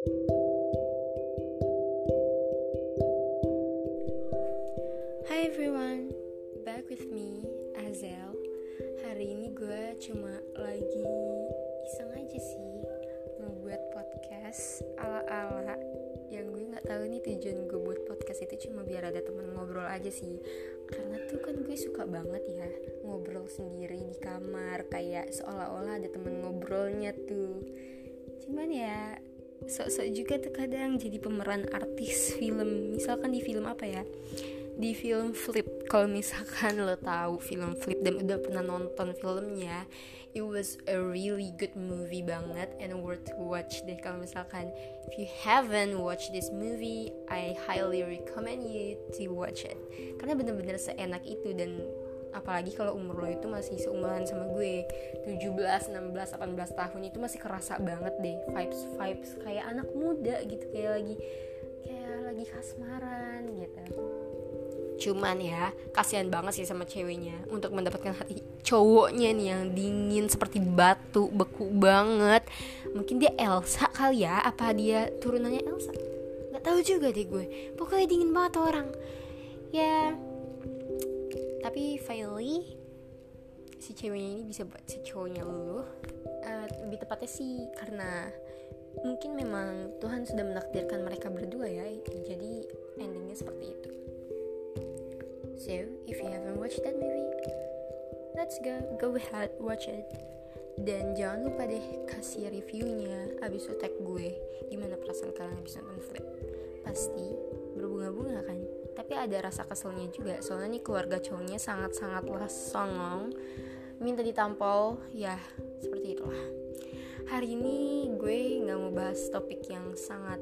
Hi everyone, back with me, Azel. Hari ini gue cuma lagi iseng aja sih mau buat podcast ala-ala. Yang gue nggak tahu nih tujuan gue buat podcast itu cuma biar ada temen ngobrol aja sih. Karena tuh kan gue suka banget ya ngobrol sendiri di kamar kayak seolah-olah ada temen ngobrolnya tuh. Cuman ya sok-sok juga tuh kadang jadi pemeran artis film. Misalkan di film apa ya? Di film Flip. Kalau misalkan lo tahu film Flip dan udah pernah nonton filmnya it was a really good movie banget and worth to watch deh. Kalau misalkan if you haven't watched this movie I highly recommend you to watch it. Karena bener-bener seenak itu dan apalagi kalau umur lo itu masih seumuran sama gue. 17, 16, 18 tahun itu masih kerasa banget deh. Vibes vibes kayak anak muda gitu kayak lagi kayak lagi kasmaran gitu. Cuman ya kasihan banget sih sama ceweknya untuk mendapatkan hati cowoknya nih yang dingin seperti batu beku banget. Mungkin dia Elsa kali ya? Apa dia turunannya Elsa? Nggak tahu juga deh gue. Pokoknya dingin banget orang. Ya tapi finally si ceweknya ini bisa buat si cowoknya luluh. Uh, lebih tepatnya sih karena mungkin memang Tuhan sudah menakdirkan mereka berdua ya. Jadi endingnya seperti itu. So if you haven't watched that movie let's go go ahead watch it. Dan jangan lupa deh kasih reviewnya abis tag gue. Gimana perasaan kalian abis nonton Flip pasti berbunga-bunga kan tapi ada rasa keselnya juga soalnya nih keluarga cowoknya sangat-sangatlah songong. Minta ditampol ya seperti itulah. Hari ini gue nggak mau bahas topik yang sangat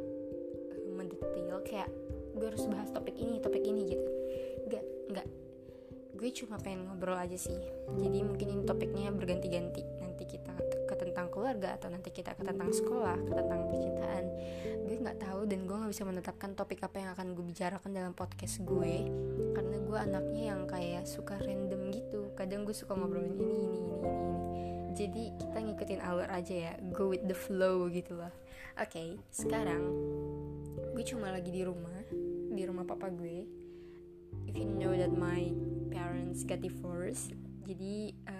mendetail kayak gue harus bahas topik ini topik ini gitu. Nggak nggak. Gue cuma pengen ngobrol aja sih. Jadi mungkin ini topiknya berganti-ganti keluarga atau nanti kita ke tentang sekolah ke tentang percintaan gue nggak tahu dan gue nggak bisa menetapkan topik apa yang akan gue bicarakan dalam podcast gue. Karena gue anaknya yang kayak suka random gitu. Kadang gue suka ngobrolin ini ini ini ini, ini. jadi kita ngikutin alur aja ya. Go with the flow gitu loh. Oke okay, sekarang gue cuma lagi di rumah di rumah papa gue. If you know that my parents got divorced jadi uh,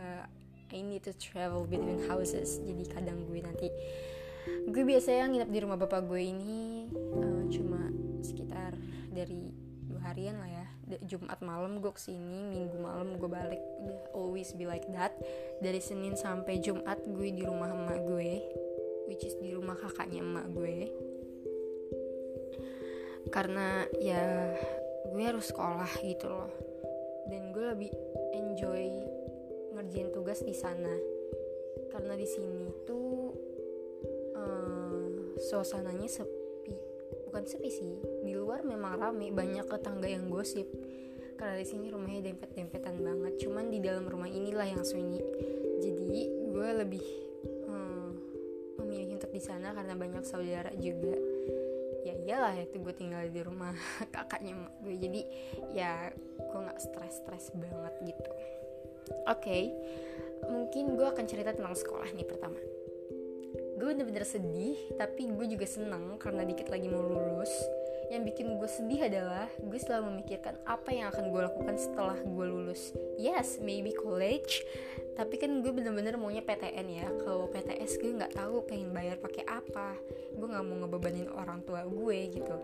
I need to travel between houses. Jadi kadang gue nanti gue biasanya nginep di rumah bapak gue ini uh, cuma sekitar dari dua harian lah ya. Jumat malam gue ke sini Minggu malam gue balik. Udah always be like that. Dari Senin sampai Jumat gue di rumah emak gue which is di rumah kakaknya emak gue. Karena ya gue harus sekolah gitu loh. Dan gue lebih enjoy ngerjain tugas di sana. Karena di sini tuh uh, suasananya sepi. Bukan sepi sih di luar memang rame banyak tetangga yang gosip. Karena di sini rumahnya dempet-dempetan banget cuman di dalam rumah inilah yang sunyi. Jadi gue lebih uh, memilih untuk di sana karena banyak saudara juga. Ya iyalah itu gue tinggal di rumah kakaknya gue. Jadi ya gue nggak stres-stres banget gitu oke okay, mungkin gue akan cerita tentang sekolah nih pertama. Gue bener-bener sedih tapi gue juga senang karena dikit lagi mau lulus. Yang bikin gue sedih adalah gue selalu memikirkan apa yang akan gue lakukan setelah gue lulus. Yes maybe college tapi kan gue bener-bener maunya PTN ya. Kalau PTS gue nggak tahu pengen bayar pakai apa. Gue nggak mau ngebebanin orang tua gue gitu.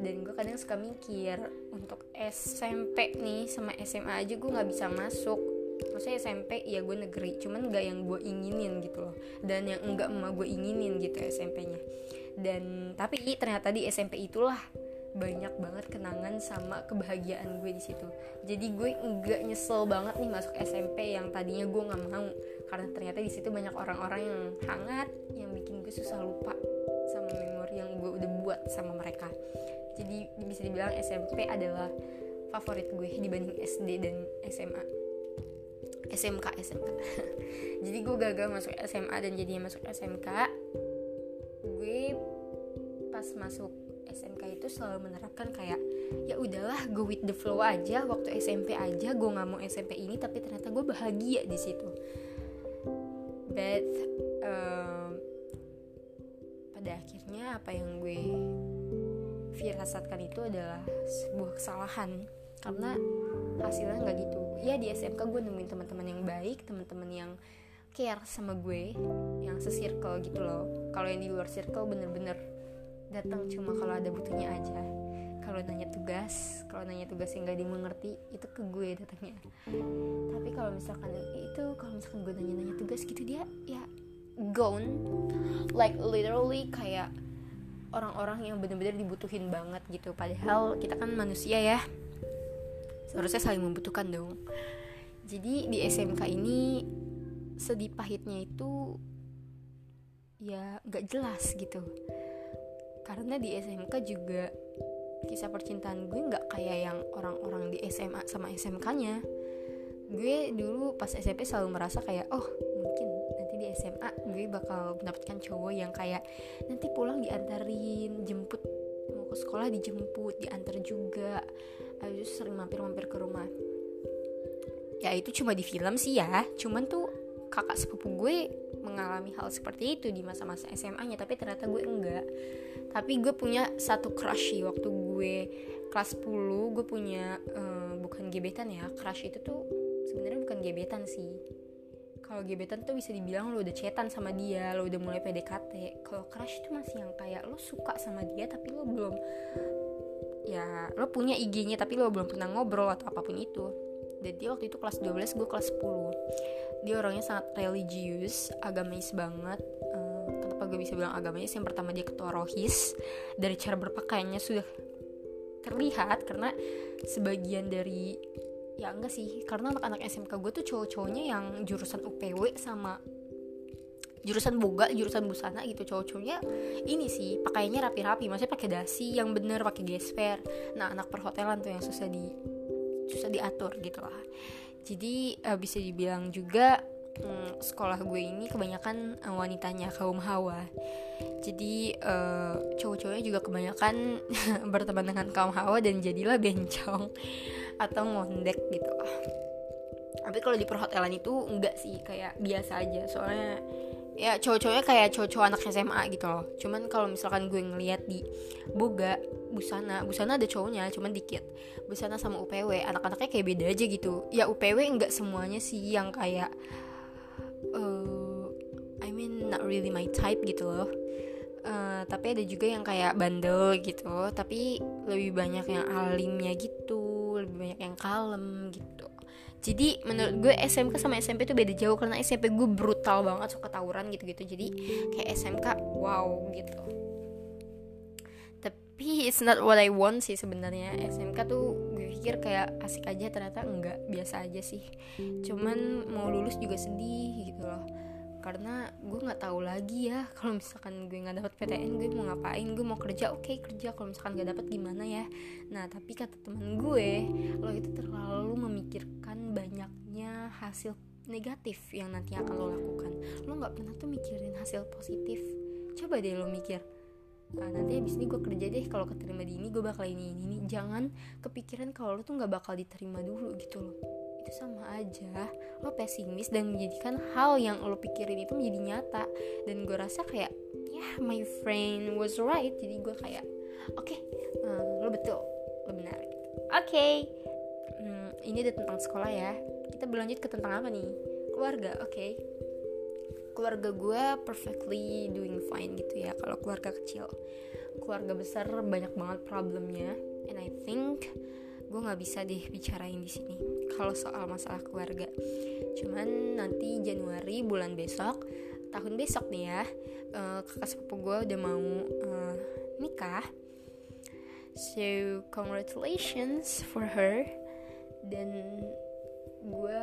Dan gue kadang suka mikir untuk SMP nih sama SMA aja gue nggak bisa masuk maksudnya SMP ya gue negeri cuman nggak yang gue inginin gitu loh. Dan yang enggak emak gue inginin gitu SMP-nya dan tapi ternyata di SMP itulah banyak banget kenangan sama kebahagiaan gue di situ. Jadi gue enggak nyesel banget nih masuk SMP yang tadinya gue nggak mau. Karena ternyata di situ banyak orang-orang yang hangat yang bikin gue susah lupa sama memori yang gue udah buat sama mereka. Jadi bisa dibilang SMP adalah favorit gue dibanding SD dan SMA SMK SMK jadi gue gagal masuk SMA dan jadinya masuk SMK gue pas masuk SMK itu selalu menerapkan kayak ya udahlah go with the flow aja. Waktu SMP aja gue nggak mau SMP ini tapi ternyata gue bahagia di situ. But um, pada akhirnya apa yang gue firasatkan itu adalah sebuah kesalahan. Karena hasilnya nggak gitu. Ya di SMK gue nemuin teman-teman yang baik teman-teman yang care sama gue yang sesirkel gitu loh. Kalau yang di luar circle bener-bener datang cuma kalau ada butuhnya aja. Kalau nanya tugas kalau nanya tugas yang gak dimengerti itu ke gue datangnya. Tapi kalau misalkan itu kalau misalkan gue nanya-nanya tugas gitu dia ya gone. Like literally kayak orang-orang yang bener-bener dibutuhin banget gitu. Padahal kita kan manusia ya seharusnya saling membutuhkan dong. Jadi di SMK ini sedih pahitnya itu ya nggak jelas gitu. Karena di SMK juga kisah percintaan gue nggak kayak yang orang-orang di SMA sama SMK-nya gue dulu pas SMP selalu merasa kayak oh mungkin nanti di SMA gue bakal mendapatkan cowok yang kayak nanti pulang diantarin jemput mau ke sekolah dijemput diantar juga habis itu sering mampir-mampir ke rumah. Ya itu cuma di film sih ya. Cuman tuh kakak sepupu gue mengalami hal seperti itu di masa-masa SMA-nya tapi ternyata gue enggak. Tapi gue punya satu crush sih waktu gue kelas 10 gue punya uh, bukan gebetan ya. Crush itu tuh sebenarnya bukan gebetan sih. Kalau gebetan tuh bisa dibilang lo udah cetan sama dia lo udah mulai PDKT kalau crush itu masih yang kayak lo suka sama dia tapi lo belum ya lo punya IG-nya tapi lo belum pernah ngobrol atau apa pun itu. Jadi waktu itu kelas 12 gue kelas 10 dia orangnya sangat religius agamais banget. Uh, kenapa gue bisa bilang agamais yang pertama dia ketua rohis. Dari cara berpakaiannya sudah terlihat karena sebagian dari ya enggak sih karena anak-anak SMK gue tuh cowok-cowoknya yang jurusan UPW sama jurusan boga jurusan busana gitu cowok-cowoknya ini sih pakainya rapi-rapi maksudnya pakai dasi yang bener pakai gesper. Nah anak perhotelan tuh yang susah di susah diatur gitu lah. Jadi uh, bisa dibilang juga um, sekolah gue ini kebanyakan uh, wanitanya kaum hawa. Jadi uh, cowok-cowoknya juga kebanyakan berteman dengan kaum hawa dan jadilah bencong atau ngondek gitu lah. Tapi kalau di perhotelan itu enggak sih kayak biasa aja. Soalnya ya cowok-cowoknya kayak cowok-cowok anak SMA gitu loh. Cuman kalau misalkan gue ngeliat di boga busana busana ada cowoknya cuman dikit. Busana sama UPW anak-anaknya kayak beda aja gitu. Ya UPW nggak semuanya sih yang kayak uh, I mean not really my type gitu loh. Uh, tapi ada juga yang kayak bandel gitu. Tapi lebih banyak yang alimnya gitu lebih banyak yang kalem gitu jadi menurut gue SMK sama SMP tuh beda jauh karena SMP gue brutal banget suka tawuran gitu-gitu. Jadi kayak SMK wow gitu. Tapi it's not what I want sih sebenarnya. SMK tuh gue pikir kayak asik aja ternyata enggak biasa aja sih. Cuman mau lulus juga sedih gitu loh karena gue nggak tahu lagi ya kalau misalkan gue nggak dapat PTN gue mau ngapain gue mau kerja oke okay, kerja. Kalau misalkan nggak dapat gimana ya? Nah tapi kata temen gue lo itu terlalu memikirkan banyaknya hasil negatif yang nanti akan lo lakukan. Lo nggak pernah tuh mikirin hasil positif. Coba deh lo mikir nah, nanti abis ini gue kerja deh kalau keterima di ini gue bakal ini ini, ini. jangan kepikiran kalau lo tuh nggak bakal diterima dulu gitu loh itu sama aja. Lo pesimis dan menjadikan hal yang lo pikirin itu menjadi nyata. Dan gue rasa kayak ya yeah, my friend was right. Jadi gue kayak oke okay, uh, lo betul lo benar. Oke. Okay. hmm, ini udah tentang sekolah ya. Kita berlanjut ke tentang apa nih? Keluarga oke. Okay. keluarga gue perfectly doing fine gitu ya kalau keluarga kecil. Keluarga besar banyak banget problemnya. And I think gue nggak bisa deh bicarain di sini kalau soal masalah keluarga. Cuman nanti Januari bulan besok tahun besok nih ya uh, kakak sepupu gue udah mau uh, nikah. So congratulations for her. Dan gue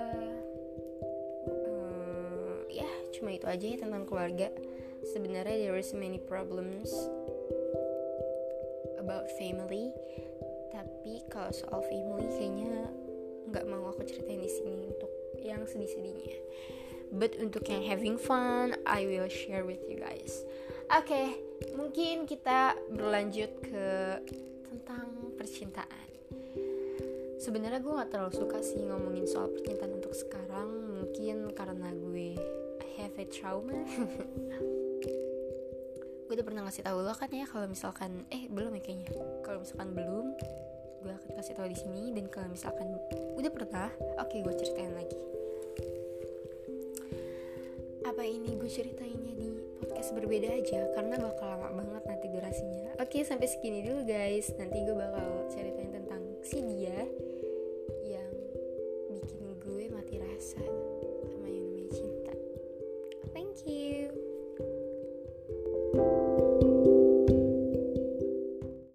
uh, ya cuma itu aja ya tentang keluarga. Sebenarnya there is many problems about family tapi kalau soal family kayaknya nggak mau aku ceritain di sini untuk yang sedih-sedihnya. But untuk yang having fun I will share with you guys. Oke okay, mungkin kita berlanjut ke tentang percintaan. Sebenarnya gue nggak terlalu suka sih ngomongin soal percintaan untuk sekarang. Mungkin karena gue have a trauma. Gue udah pernah ngasih tahu lo kan ya kalau misalkan eh belum ya kayaknya. Kalau misalkan belum gue akan kasih tahu di sini dan kalau misalkan udah pernah oke gue ceritain lagi. Apa ini gue ceritainnya di podcast berbeda aja? Karena bakal lama banget nanti durasinya. Oke sampai segini dulu guys. Nanti gue bakal ceritain tentang si dia